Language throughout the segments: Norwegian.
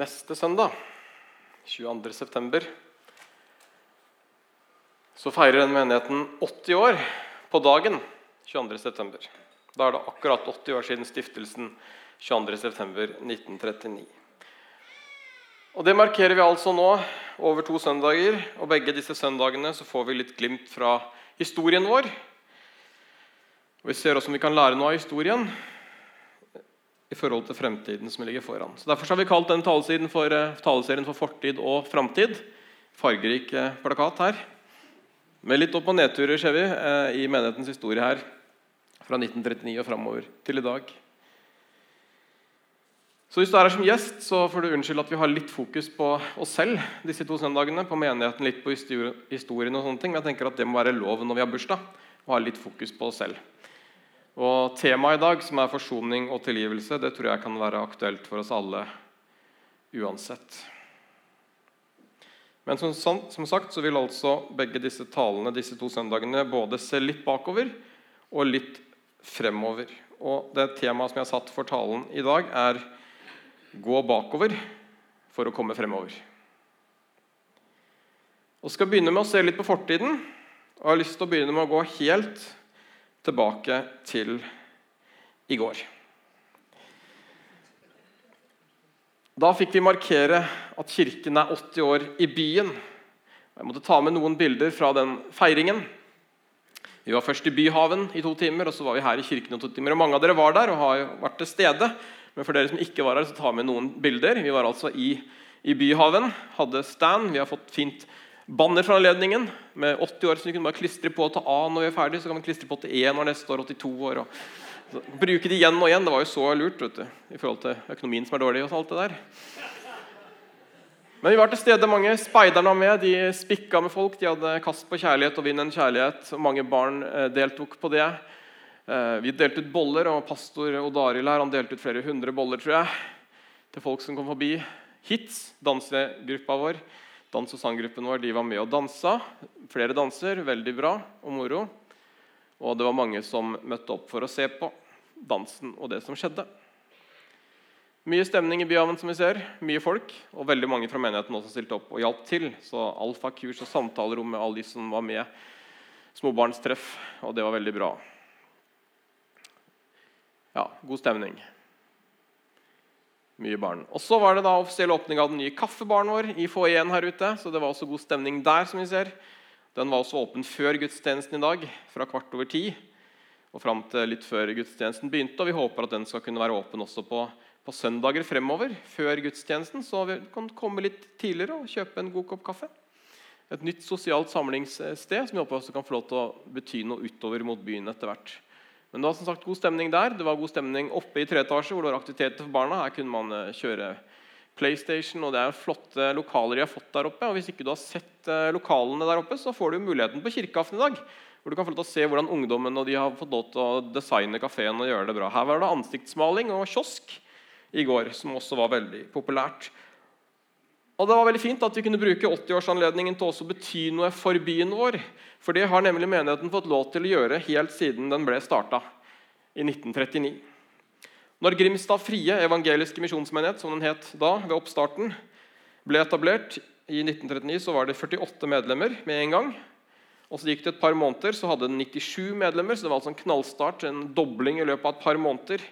Neste søndag, 22. september, så feirer den menigheten 80 år på dagen 22. september. Da er det akkurat 80 år siden stiftelsen 22. september 1939. Og Det markerer vi altså nå over to søndager. Og begge disse søndagene så får vi litt glimt fra historien vår. Og Vi ser også om vi kan lære noe av historien i forhold til fremtiden som ligger foran. Så Derfor har vi kalt den taleserien for, eh, taleserien for Fortid og framtid. Fargerik eh, plakat her. Med litt opp- og nedturer ser vi eh, i menighetens historie her. Fra 1939 og framover til i dag. Så Hvis du er her som gjest, så får du unnskylde at vi har litt fokus på oss selv disse to søndagene. På menigheten, litt på historien og sånne ting. Men jeg tenker at det må være lov når vi har bursdag. Å ha litt fokus på oss selv. Og Temaet i dag, som er forsoning og tilgivelse, det tror jeg kan være aktuelt for oss alle uansett. Men som, som sagt så vil altså begge disse talene disse to søndagene både se litt bakover og litt fremover. Og Det temaet som jeg har satt for talen i dag, er 'gå bakover for å komme fremover'. Og skal begynne med å se litt på fortiden. Og jeg har lyst til å begynne med å gå helt tilbake til i går. Da fikk vi markere at kirken er 80 år i byen. Jeg måtte ta med noen bilder fra den feiringen. Vi var først i Byhaven i to timer, og så var vi her i kirken i to timer. Og Mange av dere var der og har vært til stede. Men for dere som ikke var her, så vi med noen bilder. Vi var altså i, i Byhaven, hadde stand. Vi har fått fint banner fra anledningen med 80 år, så vi kunne bare klistre på til A når vi er ferdig. Så kan vi klistre på til E når neste år 82 år. Og bruke det igjen og igjen. Det var jo så lurt vet du, i forhold til økonomien som er dårlig. og alt det der. Men vi var til stede mange. Speiderne var med. De spikka med folk. De hadde kast på kjærlighet og vinn en kjærlighet. og Mange barn eh, deltok på det. Eh, vi delte ut boller, og pastor Odaril her, han delte ut flere hundre boller tror jeg, til folk som kom forbi. Hits, dansegruppa vår, dans- og sanggruppen vår, de var med og dansa. Flere danser, veldig bra og moro. Og det var mange som møtte opp for å se på dansen og det som skjedde. Mye stemning i Byhaven, som vi ser. Mye folk. Og veldig mange fra menigheten også stilte opp og hjalp til. Så alfakurs og samtalerom med alle de som var med. Småbarnstreff. Og det var veldig bra. Ja, god stemning. Mye barn. Og så var det da offisiell åpning av den nye kaffebaren vår i foajeen her ute. Så det var også god stemning der, som vi ser. Den var også åpen før gudstjenesten i dag, fra kvart over ti og fram til litt før gudstjenesten begynte. Og vi håper at den skal kunne være åpen også på, på søndager fremover, før gudstjenesten. Så vi kan komme litt tidligere og kjøpe en god kopp kaffe. Et nytt sosialt samlingssted som vi håper også kan få lov til å bety noe utover mot byen etter hvert. Men det var som sagt god stemning der. Det var god stemning oppe i tre etasje, hvor det var aktiviteter for barna. Her kunne man eh, kjøre PlayStation, og det er flotte lokaler de har fått der oppe. og Hvis ikke du har sett eh, lokalene der oppe, så får du muligheten på Kirkeaften i dag. Hvor du kan få lov til å se hvordan ungdommen og de har fått lov til å designe kafeen og gjøre det bra. Her var det ansiktsmaling og kiosk i går, som også var veldig populært. Og Det var veldig fint at vi kunne bruke 80-årsanledningen til også å bety noe for byen vår. For det har nemlig menigheten fått lov til å gjøre helt siden den ble starta i 1939. Når Grimstad Frie evangeliske misjonsmenighet som den het da, ved oppstarten, ble etablert i 1939, så var det 48 medlemmer med en gang. Og Så gikk det et par måneder, så hadde den 97 medlemmer. så det var altså en knallstart, en dobling i løpet av et par måneder.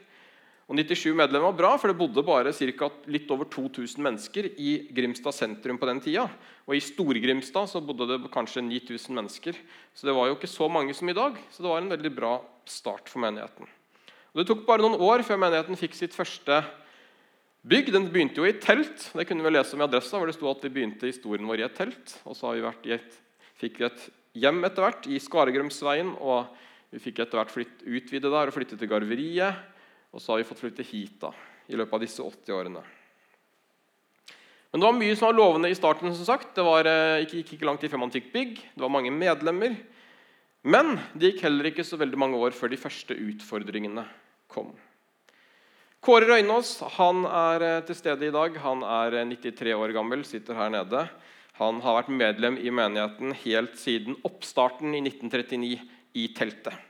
Og 97 medlemmer var bra, for det bodde bare cirka litt over 2000 mennesker i Grimstad sentrum på den tida. Og i Stor-Grimstad så bodde det kanskje 9000 mennesker. Så det var jo ikke så mange som i dag. Så det var en veldig bra start for menigheten. Og Det tok bare noen år før menigheten fikk sitt første bygg. Den begynte jo i telt. Det kunne vi lese om i adressa, hvor det sto at vi begynte historien vår i et telt. Og så vi et, fikk vi et hjem etter hvert i Skaregrømsveien. Og vi fikk etter hvert flytt, utvide der og flytte til Garveriet. Og så har vi fått flytte hit da, i løpet av disse 80 årene. Men det var mye som var lovende i starten. som sagt. Det var, gikk ikke, ikke, ikke lang tid før man fikk bygg. Det var mange medlemmer. Men det gikk heller ikke så veldig mange år før de første utfordringene kom. Kåre Røynås han er eh, til stede i dag. Han er 93 eh, år gammel, sitter her nede. Han har vært medlem i menigheten helt siden oppstarten i 1939 i teltet.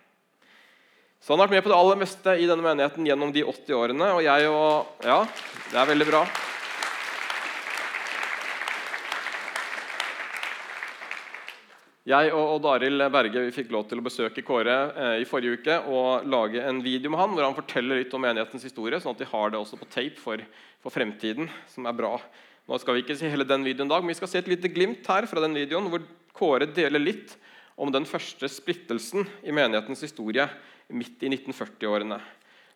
Så han har vært med på det aller meste i denne menigheten gjennom de 80 årene. Og jeg og Ja, det er veldig bra. Jeg og Daril Berge vi fikk lov til å besøke Kåre eh, i forrige uke og lage en video med han hvor han forteller litt om menighetens historie, sånn at de har det også på tape for, for, fremtiden, som er bra. Nå skal vi ikke se hele den videoen i dag, men vi skal se et lite glimt her fra den videoen hvor Kåre deler litt om den første splittelsen i menighetens historie midt i 1940-årene.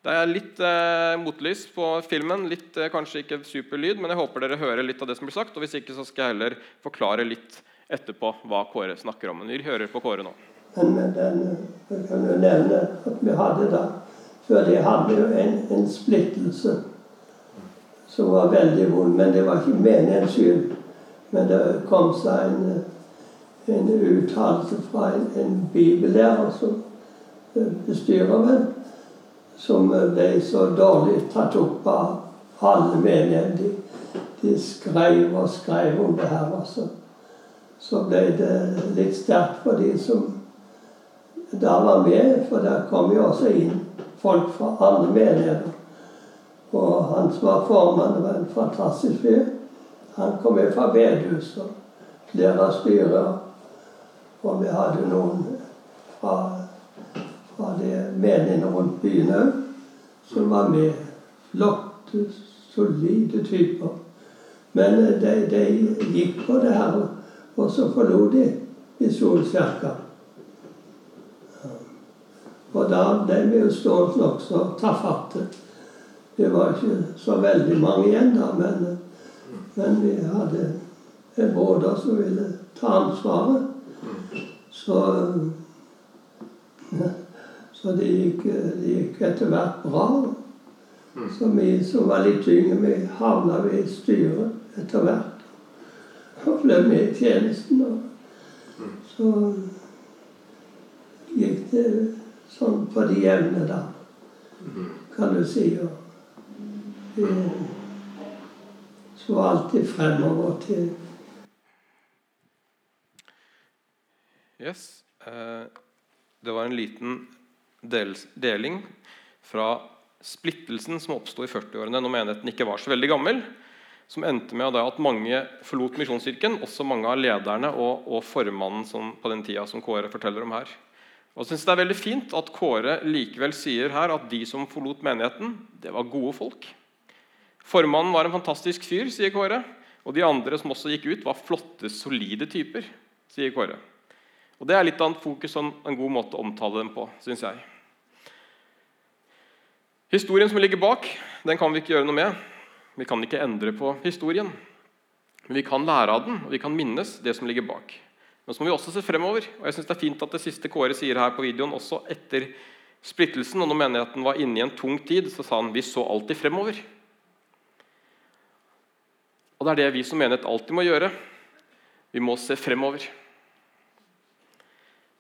Det er litt eh, motlys på filmen, litt eh, kanskje ikke superlyd, men jeg håper dere hører litt av det som blir sagt. og Hvis ikke så skal jeg heller forklare litt etterpå hva Kåre snakker om. Men vi hører på Kåre nå. Men med den, jeg kan jo nevne at vi hadde da Før de hadde jo en, en splittelse som var veldig vond. Men det var ikke meningens skyld. Men det kom seg en, en uttalelse fra en, en bibellærer som bestyrer meg som ble så dårlig tatt opp av alle menigheter. De, de skrev og skrev om det her. også så ble det litt sterkt for de som da var med. For der kom jo også inn folk fra alle menigheter. Og han som var formann, var en fantastisk fyr. Han kom jo fra bedehus og flere styrer. Og vi hadde noen fra, fra det menighetene rundt byen òg som var med. Flotte, solide typer. Men de, de gikk på det her. Og så forlot de Misjonskirka. Og da ble vi jo stående nokså tafatte. Det var ikke så veldig mange igjen da, men, men vi hadde en broder som ville ta ansvaret. Så, så det, gikk, det gikk etter hvert bra. Så vi som var litt yngre, vi havna i styret etter hvert og ble med i tjenesten. Og så gikk det sånn på de jevne, da, kan du si. Og vi så alltid fremover til Yes. Eh, det var en liten del, deling fra splittelsen som oppsto i 40-årene når menigheten ikke var så veldig gammel som endte med at mange forlot Misjonskirken, også mange av lederne og, og formannen som, på den tida som Kåre forteller om her. Og jeg synes Det er veldig fint at Kåre likevel sier her at de som forlot menigheten, det var gode folk. Formannen var en fantastisk fyr, sier Kåre. Og de andre som også gikk ut, var flotte, solide typer, sier Kåre. Og Det er litt annet fokus og en god måte å omtale dem på, syns jeg. Historien som ligger bak, den kan vi ikke gjøre noe med. Vi kan ikke endre på historien, men vi kan lære av den og vi kan minnes det som ligger bak. Men så må vi også se fremover. og jeg synes Det er fint at det siste Kåre sier her på videoen, også etter splittelsen, og når menigheten var inne i en tung tid, så sa han vi så alltid fremover. Og Det er det vi som menighet alltid må gjøre. Vi må se fremover.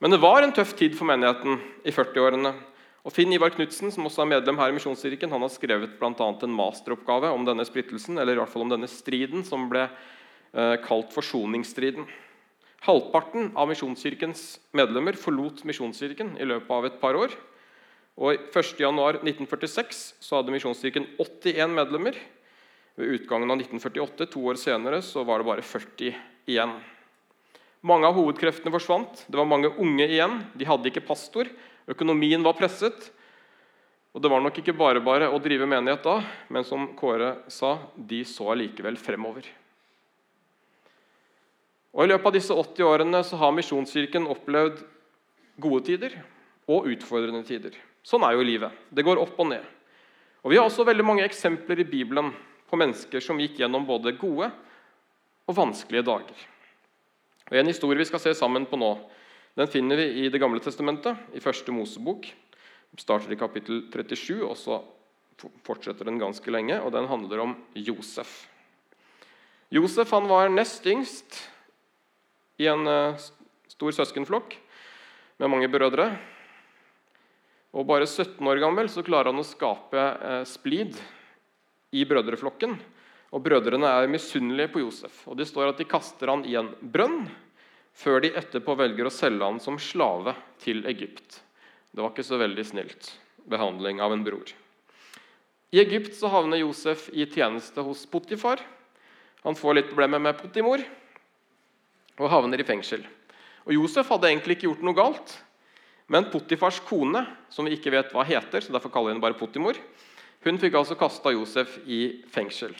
Men det var en tøff tid for menigheten i 40-årene. Og Finn Ivar Knutsen, som også er medlem her i Misjonskirken, han har skrevet annet en masteroppgave om denne splittelsen, eller i hvert fall om denne striden, som ble eh, kalt forsoningsstriden. Halvparten av Misjonskirkens medlemmer forlot Misjonskirken i løpet av et par år. Og 1.1.1946 så hadde Misjonskirken 81 medlemmer. Ved utgangen av 1948, to år senere, så var det bare 40 igjen. Mange av hovedkreftene forsvant. Det var mange unge igjen. De hadde ikke pastor. Økonomien var presset. Og Det var nok ikke bare bare å drive menighet da, men som Kåre sa, de så allikevel fremover. Og I løpet av disse 80 årene så har Misjonskirken opplevd gode tider og utfordrende tider. Sånn er jo livet. Det går opp og ned. Og Vi har også veldig mange eksempler i Bibelen på mennesker som gikk gjennom både gode og vanskelige dager. Og En historie vi skal se sammen på nå, den finner vi i Det gamle testamentet, i første Mosebok. Den starter i kapittel 37, og så fortsetter den ganske lenge. og Den handler om Josef. Josef han var nest yngst i en uh, stor søskenflokk med mange brødre. Og Bare 17 år gammel så klarer han å skape uh, splid i brødreflokken. Og Brødrene er misunnelige på Josef. og Det står at de kaster han i en brønn før de etterpå velger å selge han som slave til Egypt. Det var ikke så veldig snilt behandling av en bror. I Egypt så havner Josef i tjeneste hos Potifar. Han får litt problemer med Potimor og havner i fengsel. Og Josef hadde egentlig ikke gjort noe galt. Men Potifars kone, som vi ikke vet hva heter, så derfor kaller vi henne bare Potimor, hun fikk altså kasta Josef i fengsel.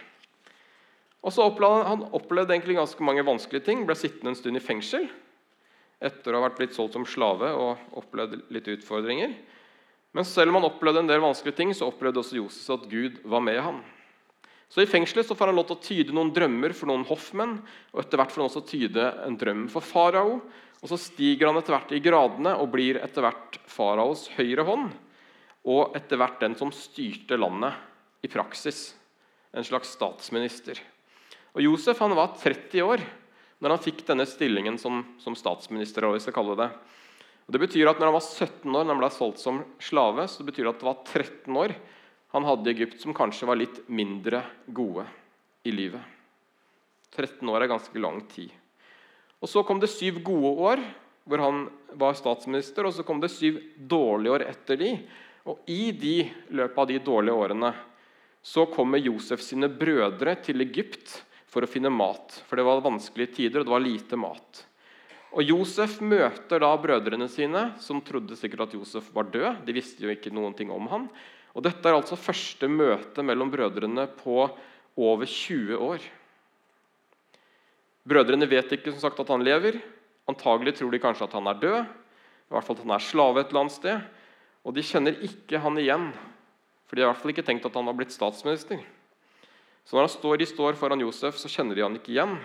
Og så opplevde Han opplevde egentlig ganske mange vanskelige ting. Ble sittende en stund i fengsel etter å ha vært blitt solgt som slave og opplevd litt utfordringer. Men selv om han opplevde en del vanskelige ting, så opplevde også Josef at Gud var med han. Så I fengselet så får han lov til å tyde noen drømmer for noen hoffmenn. og etter hvert får han også tyde en drøm for farao. Og Så stiger han etter hvert i gradene og blir etter hvert faraos høyre hånd. Og etter hvert den som styrte landet i praksis. En slags statsminister. Og Josef han var 30 år når han fikk denne stillingen som, som statsminister. hvis vi skal kalle det. Og det betyr at når han var 17 år, når han ble solgt som slave, så betyr det at det var 13 år han hadde i Egypt som kanskje var litt mindre gode i livet. 13 år er ganske lang tid. Og Så kom det syv gode år hvor han var statsminister, og så kom det syv dårlige år etter de. Og I de, løpet av de dårlige årene så kommer Josef sine brødre til Egypt for å finne mat. For det var vanskelige tider, og det var lite mat. Og Josef møter da brødrene sine, som trodde sikkert at Josef var død. De visste jo ikke noen ting om han. Og Dette er altså første møte mellom brødrene på over 20 år. Brødrene vet ikke som sagt at han lever. Antagelig tror de kanskje at han er død. I hvert fall at han er slave et eller annet sted. Og de kjenner ikke han igjen, for de har i hvert fall ikke tenkt at han har blitt statsminister. Så når står, de står foran Josef, så kjenner de han ikke igjen.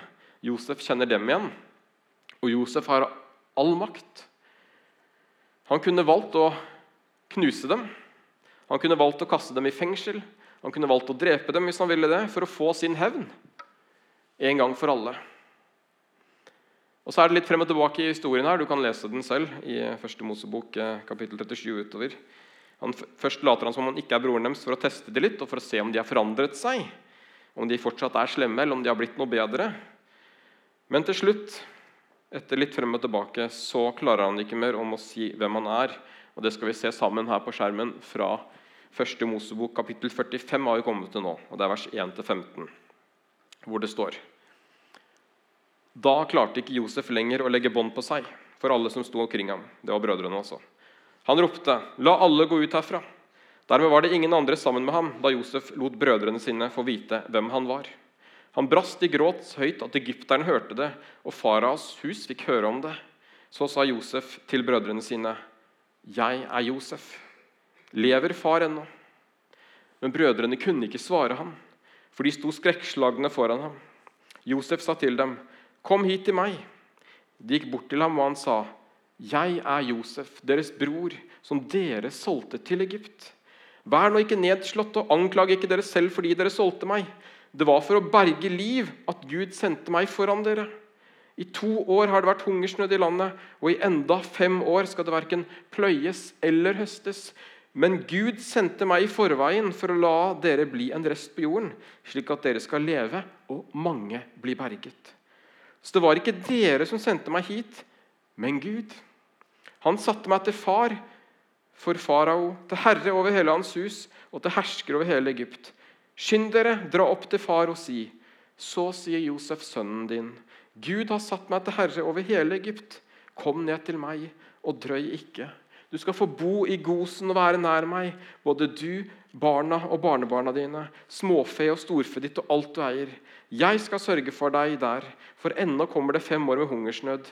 Josef kjenner dem igjen. Og Josef har all makt. Han kunne valgt å knuse dem. Han kunne valgt å kaste dem i fengsel. Han kunne valgt å drepe dem hvis han ville det, for å få sin hevn. En gang for alle. Og så er det litt frem og tilbake i historien her. Du kan lese den selv i 1. Mosebok eh, kapittel 37 utover. Han, først later han som om han ikke er broren deres for å teste det litt og for å se om de har forandret seg om de fortsatt er slemme, eller om de har blitt noe bedre. Men til slutt, etter litt frem og tilbake, så klarer han ikke mer om å si hvem han er. Og Det skal vi se sammen her på skjermen fra 1. Mosebok kapittel 45 har vi kommet til nå. og Det er vers 1-15, hvor det står Da klarte ikke Josef lenger å legge bånd på seg for alle som sto omkring ham. Det var brødrene også. Han ropte, 'La alle gå ut herfra.' Dermed var det ingen andre sammen med ham da Josef lot brødrene sine få vite hvem han var. Han brast i gråt så høyt at egypteren hørte det, og faraos hus fikk høre om det. Så sa Josef til brødrene sine, 'Jeg er Josef. Lever far ennå?' Men brødrene kunne ikke svare ham, for de sto skrekkslagne foran ham. Josef sa til dem, 'Kom hit til meg.' De gikk bort til ham, og han sa, 'Jeg er Josef, deres bror, som dere solgte til Egypt.' Vær nå ikke nedslått, og anklag ikke dere selv fordi dere solgte meg. Det var for å berge liv at Gud sendte meg foran dere. I to år har det vært hungersnød i landet, og i enda fem år skal det verken pløyes eller høstes. Men Gud sendte meg i forveien for å la dere bli en rest på jorden, slik at dere skal leve, og mange bli berget. Så det var ikke dere som sendte meg hit, men Gud. Han satte meg til far for farao, til herre over hele hans hus og til hersker over hele Egypt. Skynd dere, dra opp til far og si:" Så sier Josef, sønnen din, Gud har satt meg til herre over hele Egypt. Kom ned til meg, og drøy ikke. Du skal få bo i Gosen og være nær meg, både du, barna og barnebarna dine, småfe og storfe ditt og alt du eier. Jeg skal sørge for deg der, for ennå kommer det fem år med hungersnød.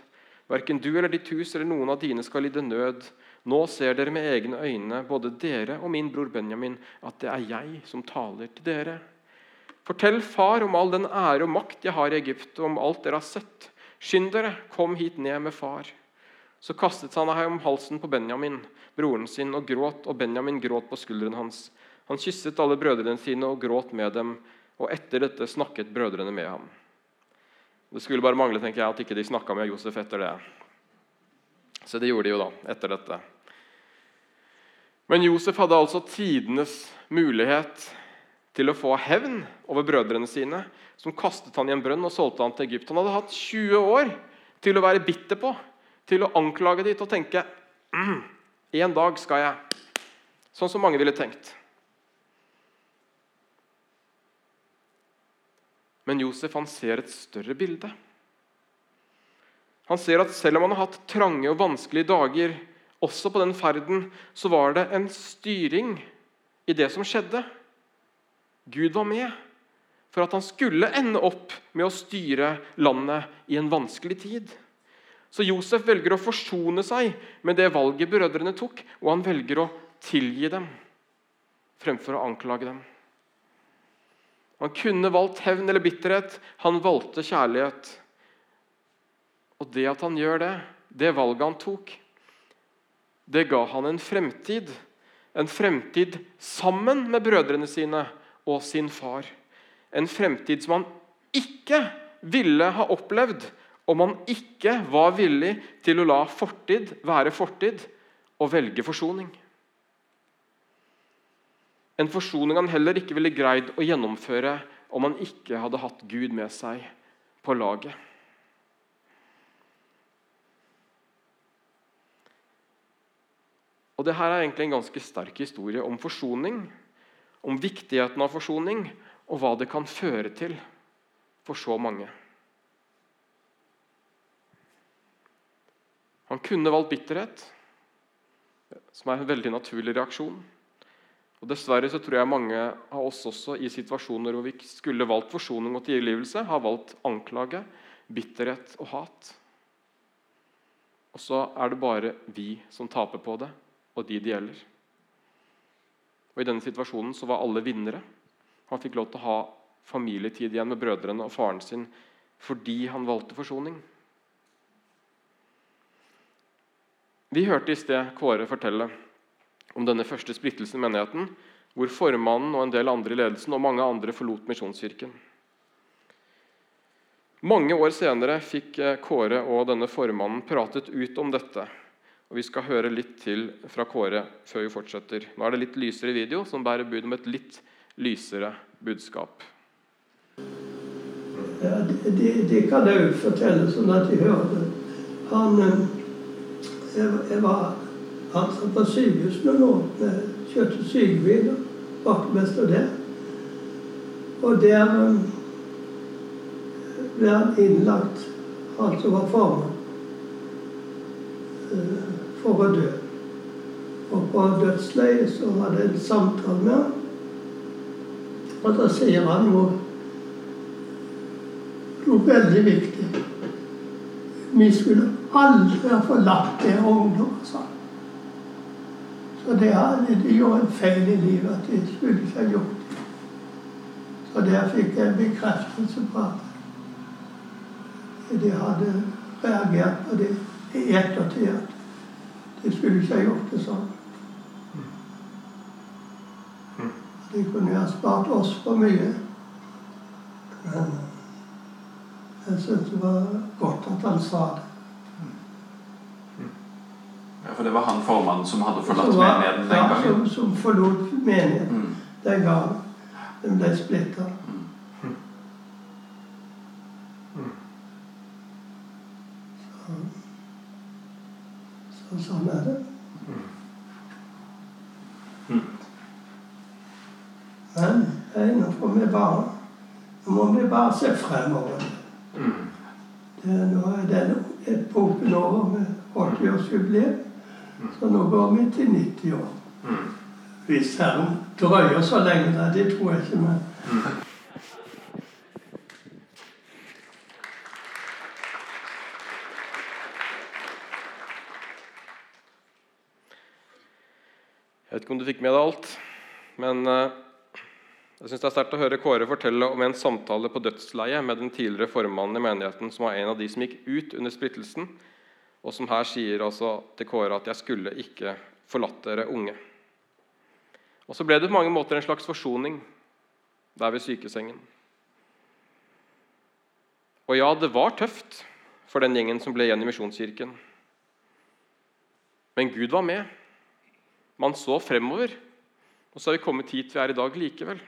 Verken du eller ditt hus eller noen av dine skal lide nød. Nå ser dere med egne øyne, både dere og min bror Benjamin, at det er jeg som taler til dere. Fortell far om all den ære og makt jeg har i Egypt, og om alt dere har sett. Skynd dere, kom hit ned med far. Så kastet han seg om halsen på Benjamin, broren sin, og gråt, og Benjamin gråt på skulderen hans. Han kysset alle brødrene sine og gråt med dem, og etter dette snakket brødrene med ham. Det skulle bare mangle tenker jeg, at ikke de snakka med Josef etter det. Så det gjorde de jo da, etter dette. Men Josef hadde altså tidenes mulighet til å få hevn over brødrene sine, som kastet han i en brønn og solgte han til Egypt. Han hadde hatt 20 år til å være bitter på, til å anklage til å tenke mm, En dag skal jeg Sånn som mange ville tenkt. Men Josef han ser et større bilde. Han ser at selv om han har hatt trange og vanskelige dager, også på den ferden, så var det en styring i det som skjedde. Gud var med for at han skulle ende opp med å styre landet i en vanskelig tid. Så Josef velger å forsone seg med det valget brødrene tok, og han velger å tilgi dem fremfor å anklage dem. Han kunne valgt hevn eller bitterhet. Han valgte kjærlighet. Og det at han gjør det, det valget han tok, det ga han en fremtid. En fremtid sammen med brødrene sine og sin far. En fremtid som han ikke ville ha opplevd om han ikke var villig til å la fortid være fortid og velge forsoning. En forsoning han heller ikke ville greid å gjennomføre om han ikke hadde hatt Gud med seg på laget. Og det her er egentlig en ganske sterk historie om forsoning, om viktigheten av forsoning, og hva det kan føre til for så mange. Han kunne valgt bitterhet, som er en veldig naturlig reaksjon. Og Dessverre så tror jeg mange av oss også i situasjoner hvor vi skulle valgt forsoning og tilgivelse, har valgt anklage, bitterhet og hat. Og så er det bare vi som taper på det, og de det gjelder. Og I denne situasjonen så var alle vinnere. Han fikk lov til å ha familietid igjen med brødrene og faren sin fordi han valgte forsoning. Vi hørte i sted Kåre fortelle om denne første splittelsen i menigheten, hvor formannen og en del andre i ledelsen og mange andre forlot Misjonskirken. Mange år senere fikk Kåre og denne formannen pratet ut om dette og Vi skal høre litt til fra Kåre før vi fortsetter. Nå er det litt lysere video, som bærer bud om et litt lysere budskap. Ja, det, det kan jeg jo fortelle, sånn at de hører det. Han eh, jeg, jeg var ansatt på sykehus noen år. Kjørte sykebil og vaktmester der. Og der eh, ble han innlagt, han som var formann. For å dø. Og på dødsleiet så hadde jeg en samtale med ham. Og da sier han noe, noe veldig viktig. Vi skulle aldri ha forlatt det ungdom, sa. Så det, de gjorde en feil i livet at de skulle ikke ha gjort det. Så der fikk jeg en bekreftelse på at de hadde reagert på det i ettertid. De skulle ikke ha gjort det sånn. De kunne ha spart oss for mye. Men jeg syntes det var godt at han sa det. Ja, For det var han formannen som hadde forlatt Som var- menigheten den ja. Som, som forlot menigheten Mm. den gangen den ble splitta. Så, så sånn er det. Men nå får vi bare Nå må vi bare se fremover. Det, nå er denne epoken over med 80-årsjubileum. Så nå går vi til 90 år. Hvis Herren drøyer så lenge, da, det tror jeg ikke. Men vet ikke om du fikk med deg alt, men eh, jeg synes det er sterkt å høre Kåre fortelle om en samtale på dødsleiet med den tidligere formannen i menigheten, som var en av de som gikk ut under splittelsen, og som her sier altså til Kåre at 'jeg skulle ikke forlatt dere unge'. Og Så ble det på mange måter en slags forsoning der ved sykesengen. Og ja, det var tøft for den gjengen som ble igjen i Misjonskirken. Men Gud var med. Man så fremover, og så har vi kommet hit vi er i dag likevel.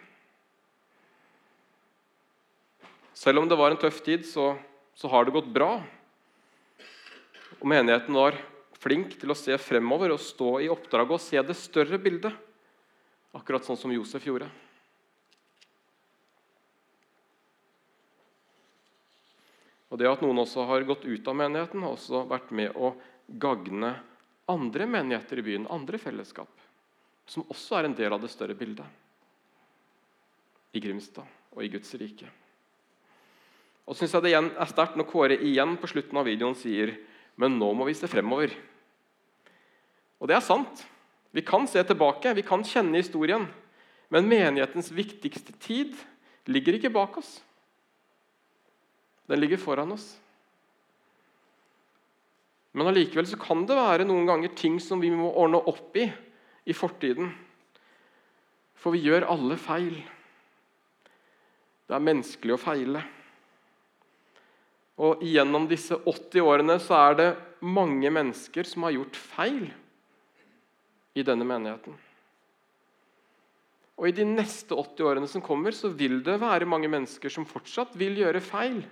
Selv om det var en tøff tid, så, så har det gått bra. Og menigheten var flink til å se fremover og stå i oppdraget og se det større bildet. Akkurat sånn som Josef gjorde. Og det at noen også har gått ut av menigheten, har også vært med å gagne andre menigheter i byen, andre fellesskap, som også er en del av det større bildet i Grimstad og i Guds rike. Og så synes jeg det igjen er sterkt når Kåre igjen på slutten av videoen sier men nå må vi se fremover. Og det er sant. Vi kan se tilbake, vi kan kjenne historien. Men menighetens viktigste tid ligger ikke bak oss. Den ligger foran oss. Men allikevel så kan det være noen ganger ting som vi må ordne opp i i fortiden. For vi gjør alle feil. Det er menneskelig å feile. Og gjennom disse 80 årene så er det mange mennesker som har gjort feil i denne menigheten. Og I de neste 80 årene som kommer, så vil det være mange mennesker som fortsatt vil gjøre feil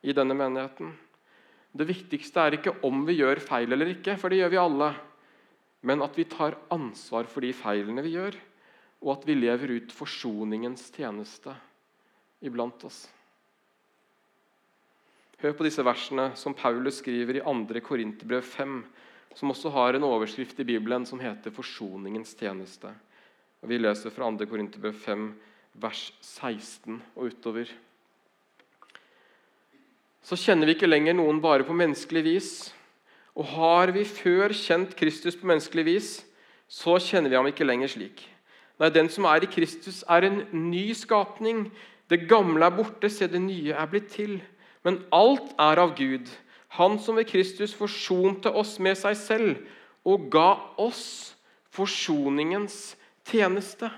i denne menigheten. Det viktigste er ikke om vi gjør feil eller ikke, for det gjør vi alle. Men at vi tar ansvar for de feilene vi gjør, og at vi lever ut forsoningens tjeneste iblant oss. Hør på disse versene som Paulus skriver i 2. Korinterbrev 5, som også har en overskrift i Bibelen som heter 'Forsoningens tjeneste'. Vi leser fra 2. Korinterbrev 5, vers 16 og utover. Så kjenner vi ikke lenger noen bare på menneskelig vis. Og har vi før kjent Kristus på menneskelig vis, så kjenner vi ham ikke lenger slik. Nei, den som er i Kristus, er en ny skapning. Det gamle er borte, se det nye er blitt til. Men alt er av Gud, Han som ved Kristus forsonte oss med seg selv og ga oss forsoningens tjeneste.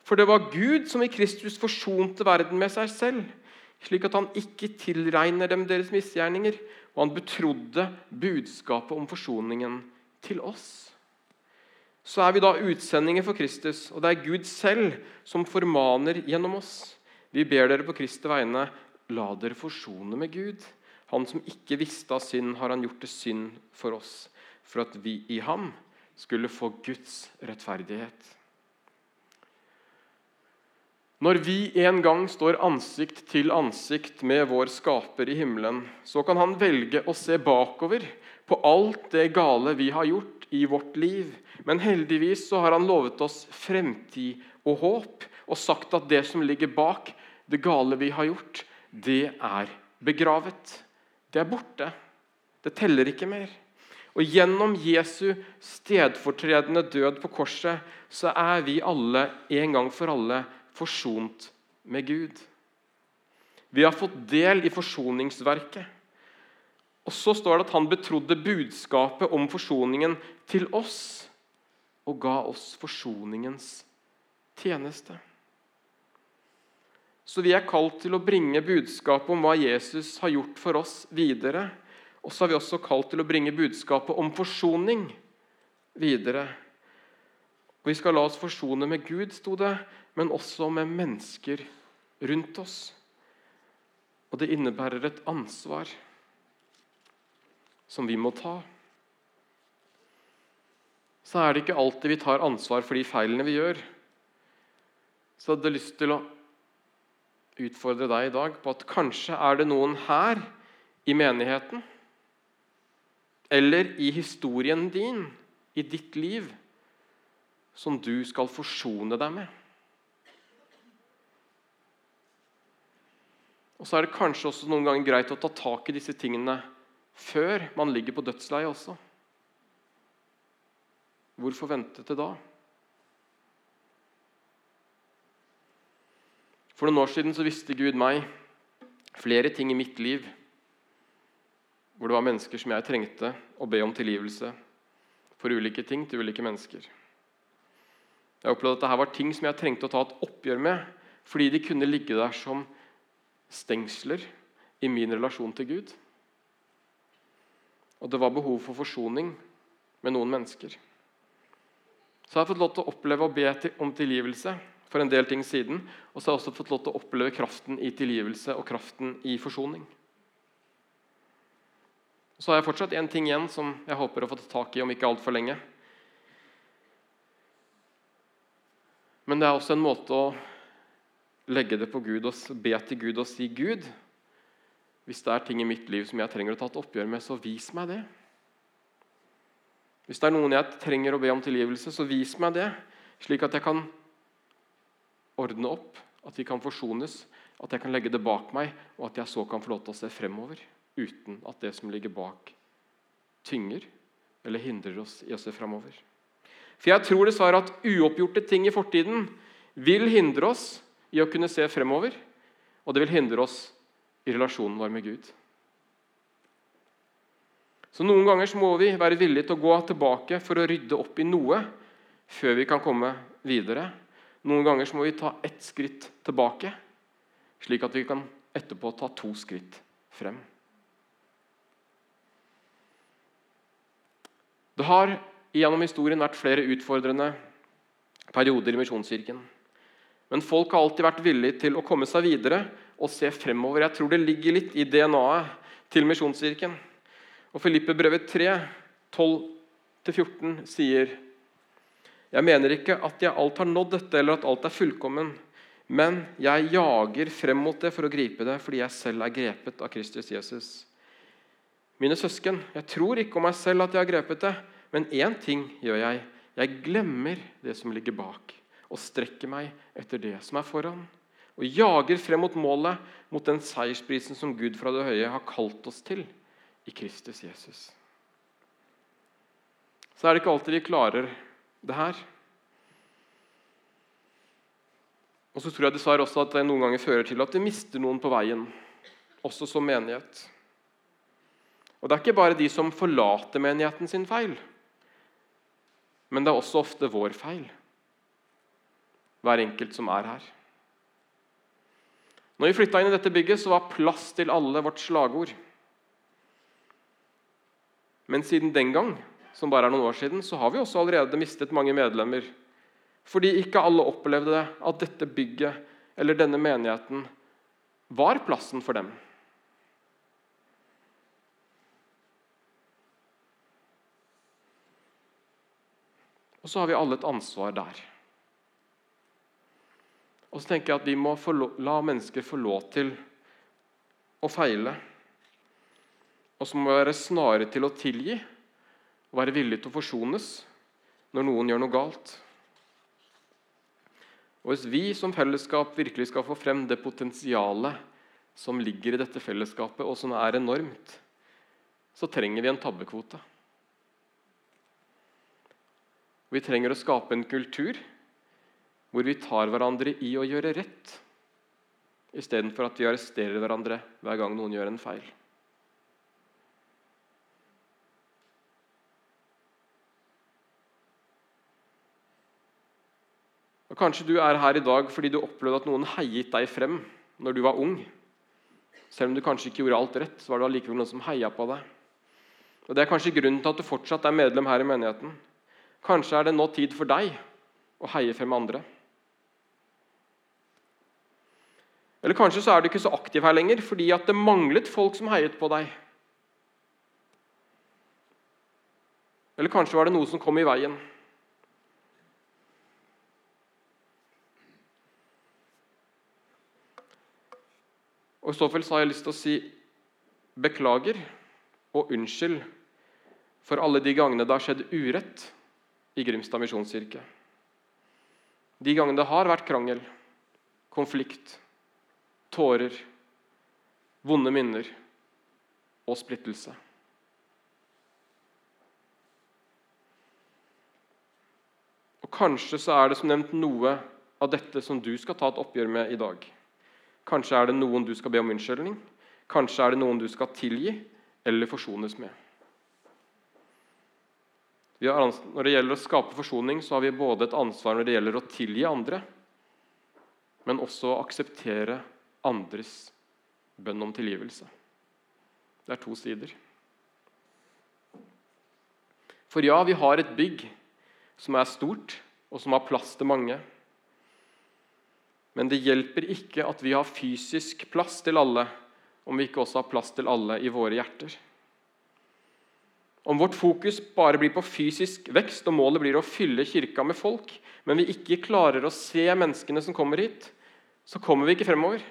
For det var Gud som i Kristus forsonte verden med seg selv, slik at han ikke tilregner dem deres misgjerninger, og han betrodde budskapet om forsoningen til oss. Så er vi da utsendinger for Kristus, og det er Gud selv som formaner gjennom oss. Vi ber dere på Kristi vegne, La dere forsone med Gud. Han som ikke visste av synd, har han gjort til synd for oss, for at vi i ham skulle få Guds rettferdighet. Når vi en gang står ansikt til ansikt med vår skaper i himmelen, så kan han velge å se bakover på alt det gale vi har gjort i vårt liv. Men heldigvis så har han lovet oss fremtid og håp, og sagt at det som ligger bak det gale vi har gjort, det er begravet. Det er borte. Det teller ikke mer. Og Gjennom Jesu stedfortredende død på korset så er vi alle en gang for alle forsont med Gud. Vi har fått del i forsoningsverket. Og Så står det at han betrodde budskapet om forsoningen til oss og ga oss forsoningens tjeneste. Så vi er kalt til å bringe budskapet om hva Jesus har gjort for oss, videre. Og så er vi også kalt til å bringe budskapet om forsoning videre. Og Vi skal la oss forsone med Gud, sto det, men også med mennesker rundt oss. Og det innebærer et ansvar som vi må ta. Så er det ikke alltid vi tar ansvar for de feilene vi gjør. Så jeg hadde lyst til å utfordre deg i dag på at kanskje er det noen her i menigheten eller i historien din, i ditt liv, som du skal forsone deg med. Og så er det kanskje også noen ganger greit å ta tak i disse tingene før man ligger på dødsleiet også. Hvorfor vente til da? For noen år siden så visste Gud meg flere ting i mitt liv hvor det var mennesker som jeg trengte å be om tilgivelse for ulike ting til ulike mennesker. Jeg opplevde at dette var ting som jeg trengte å ta et oppgjør med fordi de kunne ligge der som stengsler i min relasjon til Gud. Og det var behov for forsoning med noen mennesker. Så jeg har fått lov til å oppleve å be om tilgivelse for en del ting siden. Og så har jeg også fått lov til å oppleve kraften i tilgivelse og kraften i forsoning. Så har jeg fortsatt én ting igjen som jeg håper å få tak i om ikke altfor lenge. Men det er også en måte å legge det på Gud og be til Gud og si Gud, Hvis det er ting i mitt liv som jeg trenger å ta et oppgjør med, så vis meg det. Hvis det er noen jeg trenger å be om tilgivelse, så vis meg det, slik at jeg kan ordne opp, at vi kan forsones, at jeg kan legge det bak meg, og at jeg så kan få lov til å se fremover uten at det som ligger bak, tynger eller hindrer oss i å se fremover. For jeg tror dessverre at uoppgjorte ting i fortiden vil hindre oss i å kunne se fremover, og det vil hindre oss i relasjonen vår med Gud. Så Noen ganger må vi være villige til å gå tilbake for å rydde opp i noe før vi kan komme videre. Noen ganger må vi ta ett skritt tilbake, slik at vi kan etterpå ta to skritt frem. Det har gjennom historien vært flere utfordrende perioder i Misjonskirken. Men folk har alltid vært villige til å komme seg videre og se fremover. Jeg tror det ligger litt i DNA-et til Misjonskirken. Og Filippe-brevet 3, 12-14 sier Jeg mener ikke at jeg alt har nådd dette, eller at alt er fullkommen, men jeg jager frem mot det for å gripe det, fordi jeg selv er grepet av Kristus Jesus. Mine søsken, jeg tror ikke om meg selv at jeg har grepet det, men én ting gjør jeg. Jeg glemmer det som ligger bak, og strekker meg etter det som er foran. Og jager frem mot målet, mot den seiersprisen som Gud fra det høye har kalt oss til i Kristus Jesus. Så er det ikke alltid vi klarer det her. Og så tror jeg dessverre også at det noen ganger fører til at vi mister noen på veien, også som menighet. Og Det er ikke bare de som forlater menigheten sin feil, men det er også ofte vår feil, hver enkelt som er her. Når vi flytta inn i dette bygget, så var 'plass til alle' vårt slagord. Men siden den gang, som bare er noen år siden, så har vi også allerede mistet mange medlemmer. Fordi ikke alle opplevde at dette bygget eller denne menigheten var plassen for dem. Og så har vi alle et ansvar der. Og så tenker jeg at Vi må la mennesker få lov til å feile. Og så må vi være snare til å tilgi og være villige til å forsones når noen gjør noe galt. Og Hvis vi som fellesskap virkelig skal få frem det potensialet som ligger i dette fellesskapet, og som er enormt, så trenger vi en tabbekvote. Vi trenger å skape en kultur hvor vi tar hverandre i å gjøre rett, istedenfor at vi arresterer hverandre hver gang noen gjør en feil. Og Kanskje du er her i dag fordi du opplevde at noen heiet deg frem når du var ung. Selv om du kanskje ikke gjorde alt rett, så var det allikevel noen som heia på deg. Og Det er kanskje grunnen til at du fortsatt er medlem her i menigheten. Kanskje er det nå tid for deg å heie frem andre. Eller kanskje så er du ikke så aktiv her lenger fordi at det manglet folk som heiet på deg. Eller kanskje var det noe som kom i veien. Og I så fall så har jeg lyst til å si beklager og unnskyld for alle de gangene det har skjedd urett i Grimstad misjonskirke. De gangene det har vært krangel, konflikt, tårer, vonde minner og splittelse. Og Kanskje så er det som nevnt noe av dette som du skal ta et oppgjør med i dag. Kanskje er det noen du skal be om unnskyldning. Kanskje er det noen du skal tilgi eller forsones med. Har, når det gjelder å skape forsoning, så har vi både et ansvar når det gjelder å tilgi andre, men også å akseptere andres bønn om tilgivelse. Det er to sider. For ja, vi har et bygg som er stort, og som har plass til mange. Men det hjelper ikke at vi har fysisk plass til alle, om vi ikke også har plass til alle i våre hjerter. Om vårt fokus bare blir på fysisk vekst, og målet blir å fylle kirka med folk, men vi ikke klarer å se menneskene som kommer hit, så kommer vi ikke fremover.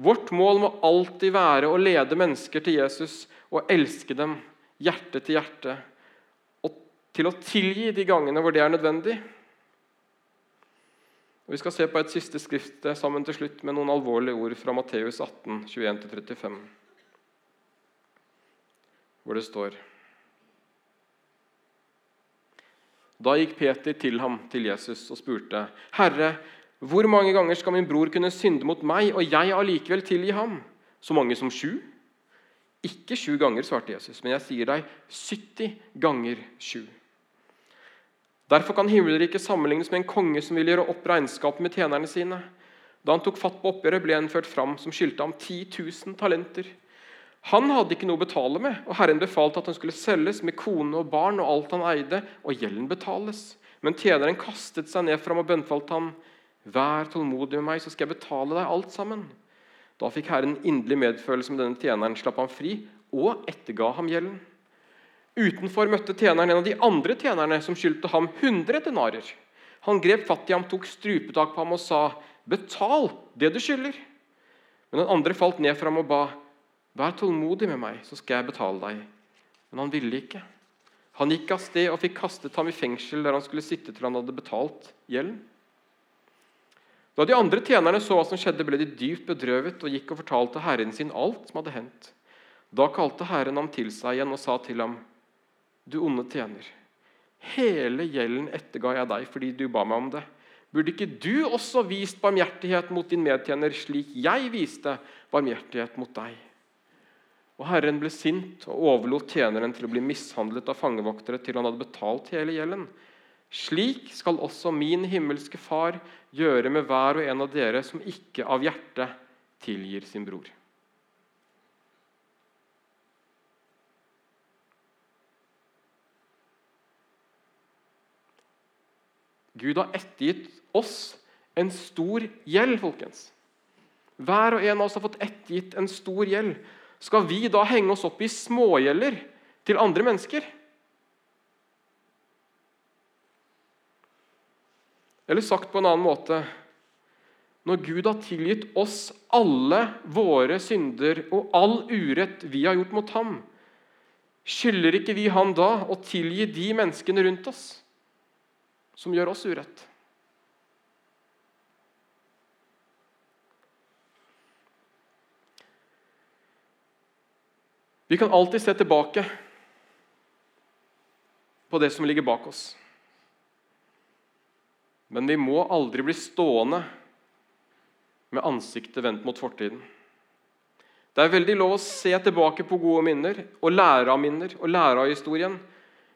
Vårt mål må alltid være å lede mennesker til Jesus og elske dem hjerte til hjerte. Og til å tilgi de gangene hvor det er nødvendig. Og vi skal se på et siste skrift sammen til slutt med noen alvorlige ord fra Matteus 18, 21-35, hvor det står Da gikk Peter til ham, til Jesus, og spurte, 'Herre, hvor mange ganger skal min bror kunne synde mot meg, og jeg allikevel tilgi ham?' 'Så mange som sju?' 'Ikke sju ganger', svarte Jesus, 'men jeg sier deg 70 ganger sju.' Derfor kan himmelriket sammenlignes med en konge som ville gjøre opp regnskapet med tjenerne sine. Da han tok fatt på oppgjøret, ble han ført fram som skyldte ham 10 000 talenter. Han hadde ikke noe å betale med, og Herren befalte at han skulle selges med kone og barn og alt han eide, og gjelden betales. Men tjeneren kastet seg ned fram og bønnfalt ham. Vær tålmodig med meg, så skal jeg betale deg alt sammen. Da fikk Herren inderlig medfølelse med denne tjeneren, slapp ham fri og etterga ham gjelden. Utenfor møtte tjeneren en av de andre tjenerne som skyldte ham 100 denarer. Han grep fatt i ham, tok strupetak på ham og sa, 'Betal det du skylder.' Men den andre falt ned for ham og ba, Vær tålmodig med meg, så skal jeg betale deg. Men han ville ikke. Han gikk av sted og fikk kastet ham i fengsel, der han skulle sitte til han hadde betalt gjelden. Da de andre tjenerne så hva som skjedde, ble de dypt bedrøvet og gikk og fortalte herren sin alt som hadde hendt. Da kalte herren ham til seg igjen og sa til ham, Du onde tjener, hele gjelden etterga jeg deg fordi du ba meg om det. Burde ikke du også vist barmhjertighet mot din medtjener, slik jeg viste barmhjertighet mot deg? Og Herren ble sint og overlot tjeneren til å bli mishandlet av fangevoktere til han hadde betalt hele gjelden. Slik skal også min himmelske Far gjøre med hver og en av dere som ikke av hjertet tilgir sin bror. Gud har ettergitt oss en stor gjeld, folkens. Hver og en av oss har fått ettergitt en stor gjeld. Skal vi da henge oss opp i smågjelder til andre mennesker? Eller sagt på en annen måte Når Gud har tilgitt oss alle våre synder og all urett vi har gjort mot ham, skylder ikke vi han da å tilgi de menneskene rundt oss som gjør oss urett? Vi kan alltid se tilbake på det som ligger bak oss. Men vi må aldri bli stående med ansiktet vendt mot fortiden. Det er veldig lov å se tilbake på gode minner og lære av minner og lære av historien.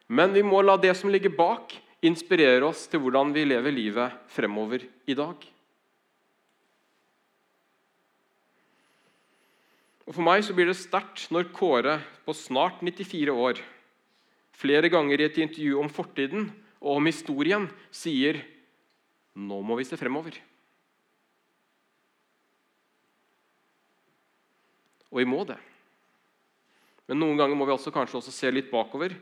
Men vi må la det som ligger bak, inspirere oss til hvordan vi lever livet fremover i dag. Og For meg så blir det sterkt når Kåre på snart 94 år flere ganger i et intervju om fortiden og om historien sier nå må vi se fremover. Og vi må det. Men noen ganger må vi også kanskje også se litt bakover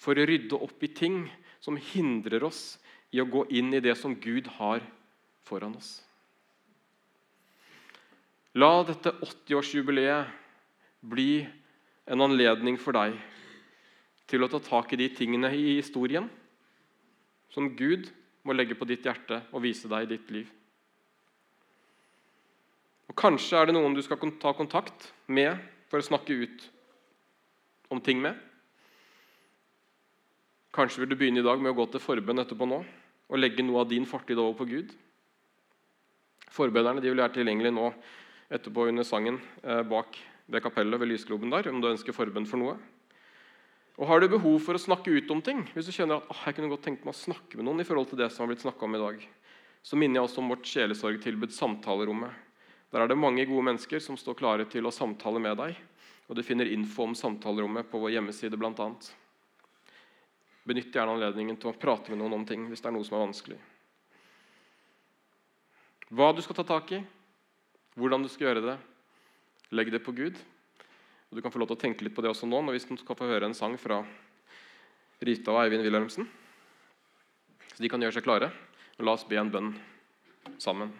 for å rydde opp i ting som hindrer oss i å gå inn i det som Gud har foran oss. La dette 80-årsjubileet bli en anledning for deg til å ta tak i de tingene i historien som Gud må legge på ditt hjerte og vise deg i ditt liv. Og Kanskje er det noen du skal ta kontakt med for å snakke ut om ting med. Kanskje vil du begynne i dag med å gå til forbønn etterpå nå og legge noe av din fortid over på Gud. Forbønnerne vil være tilgjengelige nå etterpå under sangen eh, bak det kapellet ved lysgloben der, om du ønsker forbønn for noe. Og Har du behov for å snakke ut om ting, hvis du kjenner at jeg kunne godt tenkt meg å snakke med noen i forhold til det som har blitt om i dag, så minner jeg også om vårt sjelesorgtilbud Samtalerommet. Der er det mange gode mennesker som står klare til å samtale med deg. Og Du finner info om samtalerommet på vår hjemmeside bl.a. Benytt gjerne anledningen til å prate med noen om ting hvis det er noe som er vanskelig. Hva du skal ta tak i, hvordan du skal gjøre det, legg det på Gud. Og Du kan få lov til å tenke litt på det også nå når vi skal få høre en sang fra Rita og Eivind Wilhelmsen. Så de kan gjøre seg klare. Og la oss be en bønn sammen.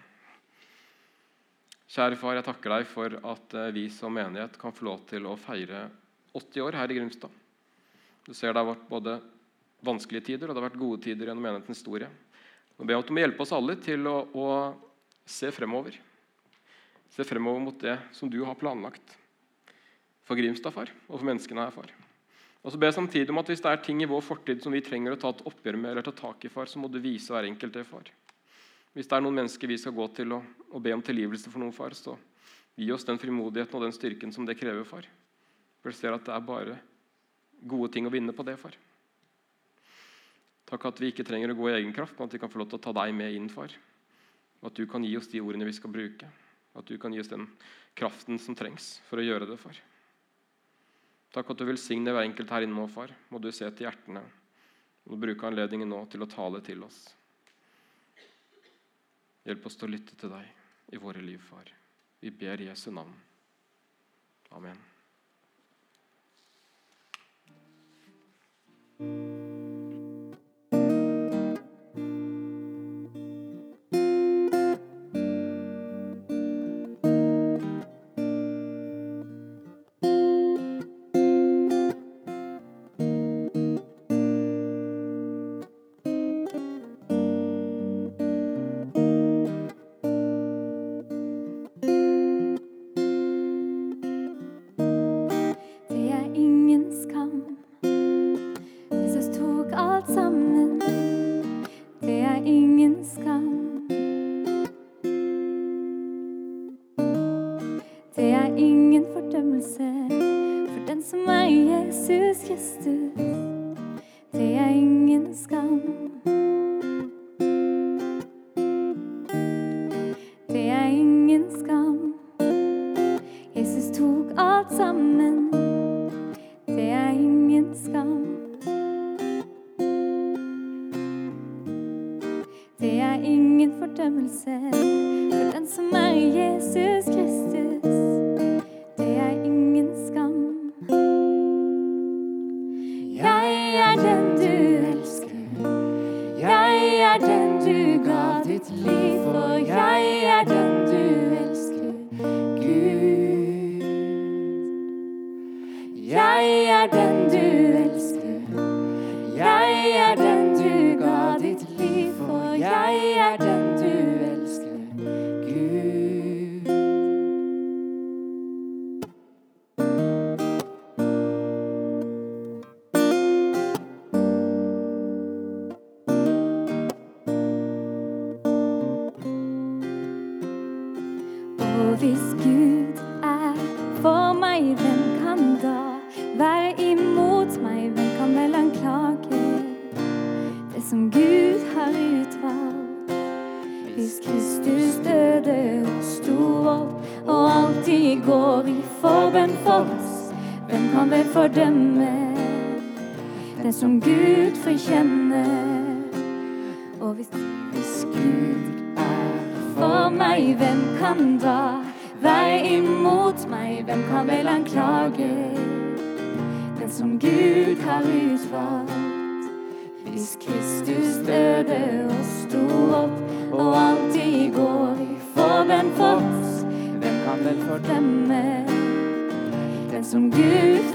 Kjære far, jeg takker deg for at eh, vi som menighet kan få lov til å feire 80 år her i Grimstad. Du ser det har vært både vanskelige tider og det har vært gode tider gjennom menighetens historie. Nå ber jeg om at du må hjelpe oss alle til å, å se fremover. Se fremover mot det som du har planlagt for Grimstad, far, og for menneskene her, far. Og så ber jeg samtidig om at Hvis det er ting i vår fortid som vi trenger å ta et oppgjør med, eller ta tak i, far, så må du vise hver enkelt det, far. Hvis det er noen mennesker vi skal gå til og, og be om tilgivelse for noen, far, så gi oss den frimodigheten og den styrken som det krever, far. For jeg ser at det er bare gode ting å vinne på det, far. Takk at vi ikke trenger å gå i egen kraft, men at vi kan få lov til å ta deg med inn, far. Og at du kan gi oss de ordene vi skal bruke. At du kan gi oss den kraften som trengs for å gjøre det, far. Takk at du velsigner hver enkelt her inne nå, far. Må du se til hjertene. Må du bruke anledningen nå til å tale til oss. Hjelp oss til å lytte til deg i våre liv, far. Vi ber Jesu navn. Amen. Fordømme den som Gud forkjenner? Og hvis, hvis Gud er for meg, hvem kan da være imot meg? Hvem kan vel anklage den som Gud har utvalgt? Hvis Kristus døde og sto opp og alltid går i forbønn for oss, hvem kan vel fordømme den som Gud